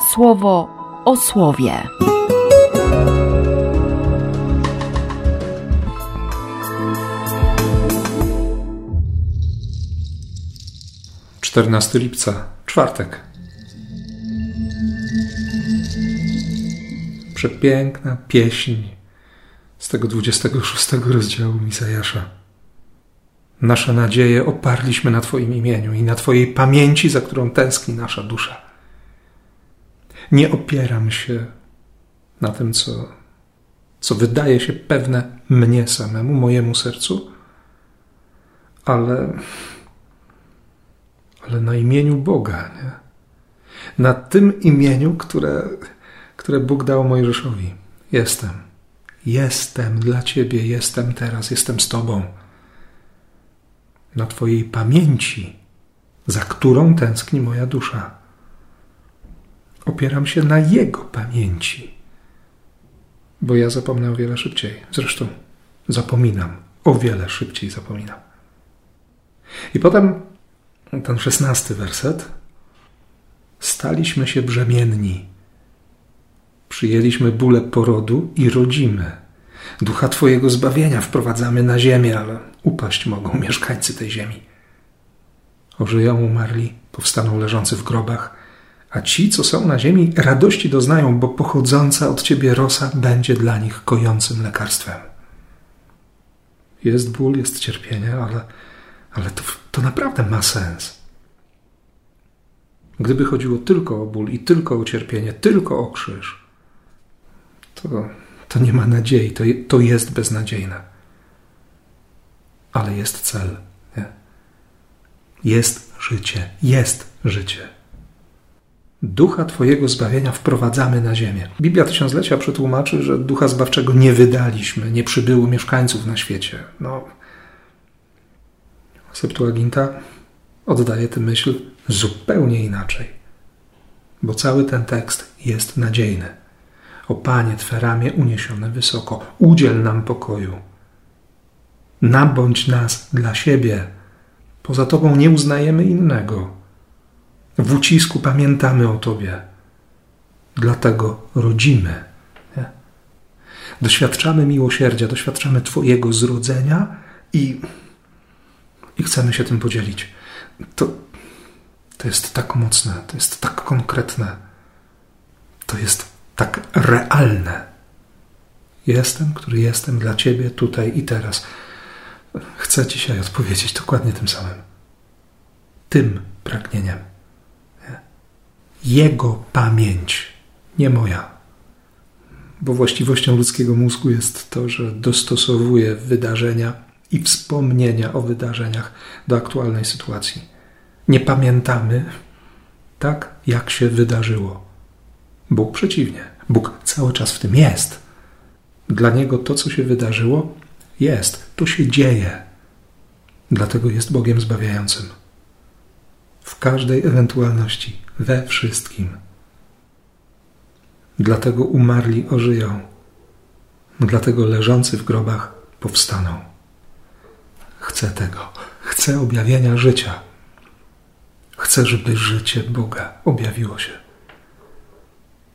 słowo o słowie. Czternasty lipca, czwartek. Przepiękna pieśń z tego 26 rozdziału Misajasza. Nasze nadzieje oparliśmy na Twoim imieniu i na Twojej pamięci, za którą tęskni nasza dusza. Nie opieram się na tym, co, co wydaje się pewne mnie samemu, mojemu sercu, ale, ale na imieniu Boga, nie? na tym imieniu, które, które Bóg dał Mojżeszowi. Jestem. Jestem dla Ciebie, jestem teraz, jestem z Tobą. Na Twojej pamięci, za którą tęskni moja dusza. Opieram się na Jego pamięci, bo ja zapomnę o wiele szybciej. Zresztą zapominam, o wiele szybciej zapominam. I potem ten szesnasty werset. Staliśmy się brzemienni. Przyjęliśmy bóle porodu i rodzimy. Ducha Twojego zbawienia wprowadzamy na ziemię, ale upaść mogą mieszkańcy tej ziemi. Ożyją umarli, powstaną leżący w grobach, a ci, co są na ziemi, radości doznają, bo pochodząca od Ciebie rosa będzie dla nich kojącym lekarstwem. Jest ból, jest cierpienie, ale, ale to, to naprawdę ma sens. Gdyby chodziło tylko o ból i tylko o cierpienie, tylko o krzyż, to, to nie ma nadziei, to, to jest beznadziejne. Ale jest cel. Nie? Jest życie, jest życie. Ducha Twojego zbawienia wprowadzamy na ziemię. Biblia Tysiąclecia przetłumaczy, że ducha zbawczego nie wydaliśmy, nie przybyło mieszkańców na świecie. No, Septuaginta oddaje tę myśl zupełnie inaczej, bo cały ten tekst jest nadziejny. O Panie, Twe ramię uniesione wysoko, udziel nam pokoju. Nabądź nas dla siebie. Poza Tobą nie uznajemy innego. W ucisku pamiętamy o Tobie. Dlatego rodzimy. Nie? Doświadczamy miłosierdzia, doświadczamy Twojego zrodzenia i, i chcemy się tym podzielić. To, to jest tak mocne, to jest tak konkretne, to jest tak realne. Jestem, który jestem dla Ciebie tutaj i teraz. Chcę dzisiaj odpowiedzieć dokładnie tym samym. Tym pragnieniem. Jego pamięć, nie moja. Bo właściwością ludzkiego mózgu jest to, że dostosowuje wydarzenia i wspomnienia o wydarzeniach do aktualnej sytuacji. Nie pamiętamy tak, jak się wydarzyło. Bóg przeciwnie. Bóg cały czas w tym jest. Dla niego to, co się wydarzyło, jest, to się dzieje. Dlatego jest Bogiem zbawiającym. W każdej ewentualności we wszystkim. Dlatego umarli ożyją, dlatego leżący w grobach powstaną. Chcę tego, chcę objawienia życia. Chcę, żeby życie Boga objawiło się.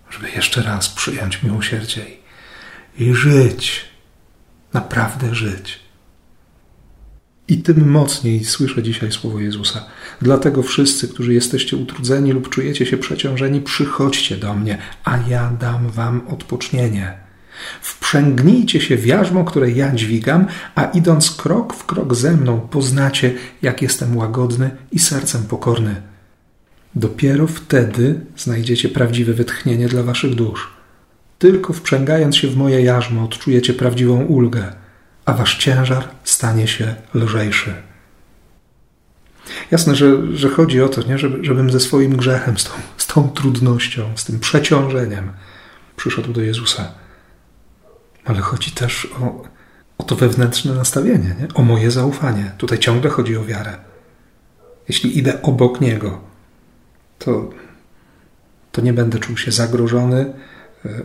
Żeby jeszcze raz przyjąć miłosierdzie i, żyć, naprawdę żyć. I tym mocniej słyszę dzisiaj słowo Jezusa. Dlatego wszyscy, którzy jesteście utrudzeni lub czujecie się przeciążeni, przychodźcie do mnie, a ja dam wam odpocznienie. Wprzęgnijcie się w jarzmo, które ja dźwigam, a idąc krok w krok ze mną, poznacie, jak jestem łagodny i sercem pokorny. Dopiero wtedy znajdziecie prawdziwe wytchnienie dla waszych dusz. Tylko wprzęgając się w moje jarzmo, odczujecie prawdziwą ulgę a wasz ciężar stanie się lżejszy. Jasne, że, że chodzi o to, nie? Żeby, żebym ze swoim grzechem, z tą, z tą trudnością, z tym przeciążeniem przyszedł do Jezusa. Ale chodzi też o, o to wewnętrzne nastawienie, nie? o moje zaufanie. Tutaj ciągle chodzi o wiarę. Jeśli idę obok Niego, to, to nie będę czuł się zagrożony,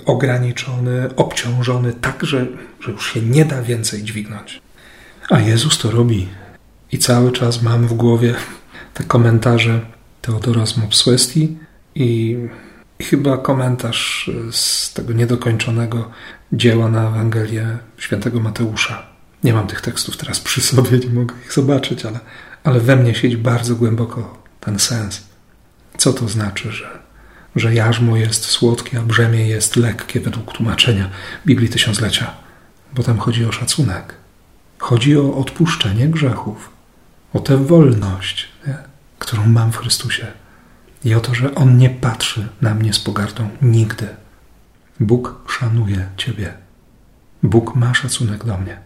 ograniczony, obciążony, tak, że, że już się nie da więcej dźwignąć. A Jezus to robi. I cały czas mam w głowie te komentarze Teodora z Mopswesti i, chyba komentarz z tego niedokończonego dzieła na Ewangelię świętego Mateusza. Nie mam tych tekstów teraz przy sobie, nie mogę ich zobaczyć, ale, ale we mnie siedzi bardzo głęboko ten sens. Co to znaczy, że, że jarzmo jest słodkie, a brzemię jest lekkie według tłumaczenia Biblii Tysiąclecia? Bo tam chodzi o szacunek. Chodzi o odpuszczenie grzechów, o tę wolność, nie? którą mam w Chrystusie i o to, że On nie patrzy na mnie z pogardą nigdy. Bóg szanuje Ciebie. Bóg ma szacunek do mnie.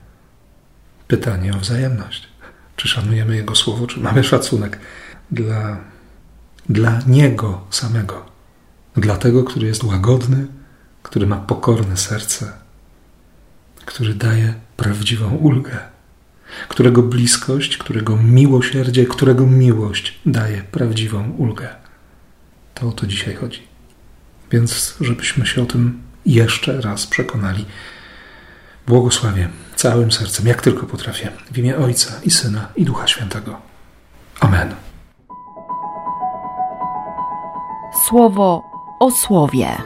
Pytanie o wzajemność. Czy szanujemy Jego słowo, czy mamy szacunek dla, dla Niego samego, dla tego, który jest łagodny, który ma pokorne serce, który daje prawdziwą ulgę, którego bliskość, którego miłosierdzie, którego miłość daje prawdziwą ulgę. To o to dzisiaj chodzi. Więc, żebyśmy się o tym jeszcze raz przekonali, błogosławię całym sercem, jak tylko potrafię, w imię Ojca i Syna i Ducha Świętego. Amen. Słowo o słowie.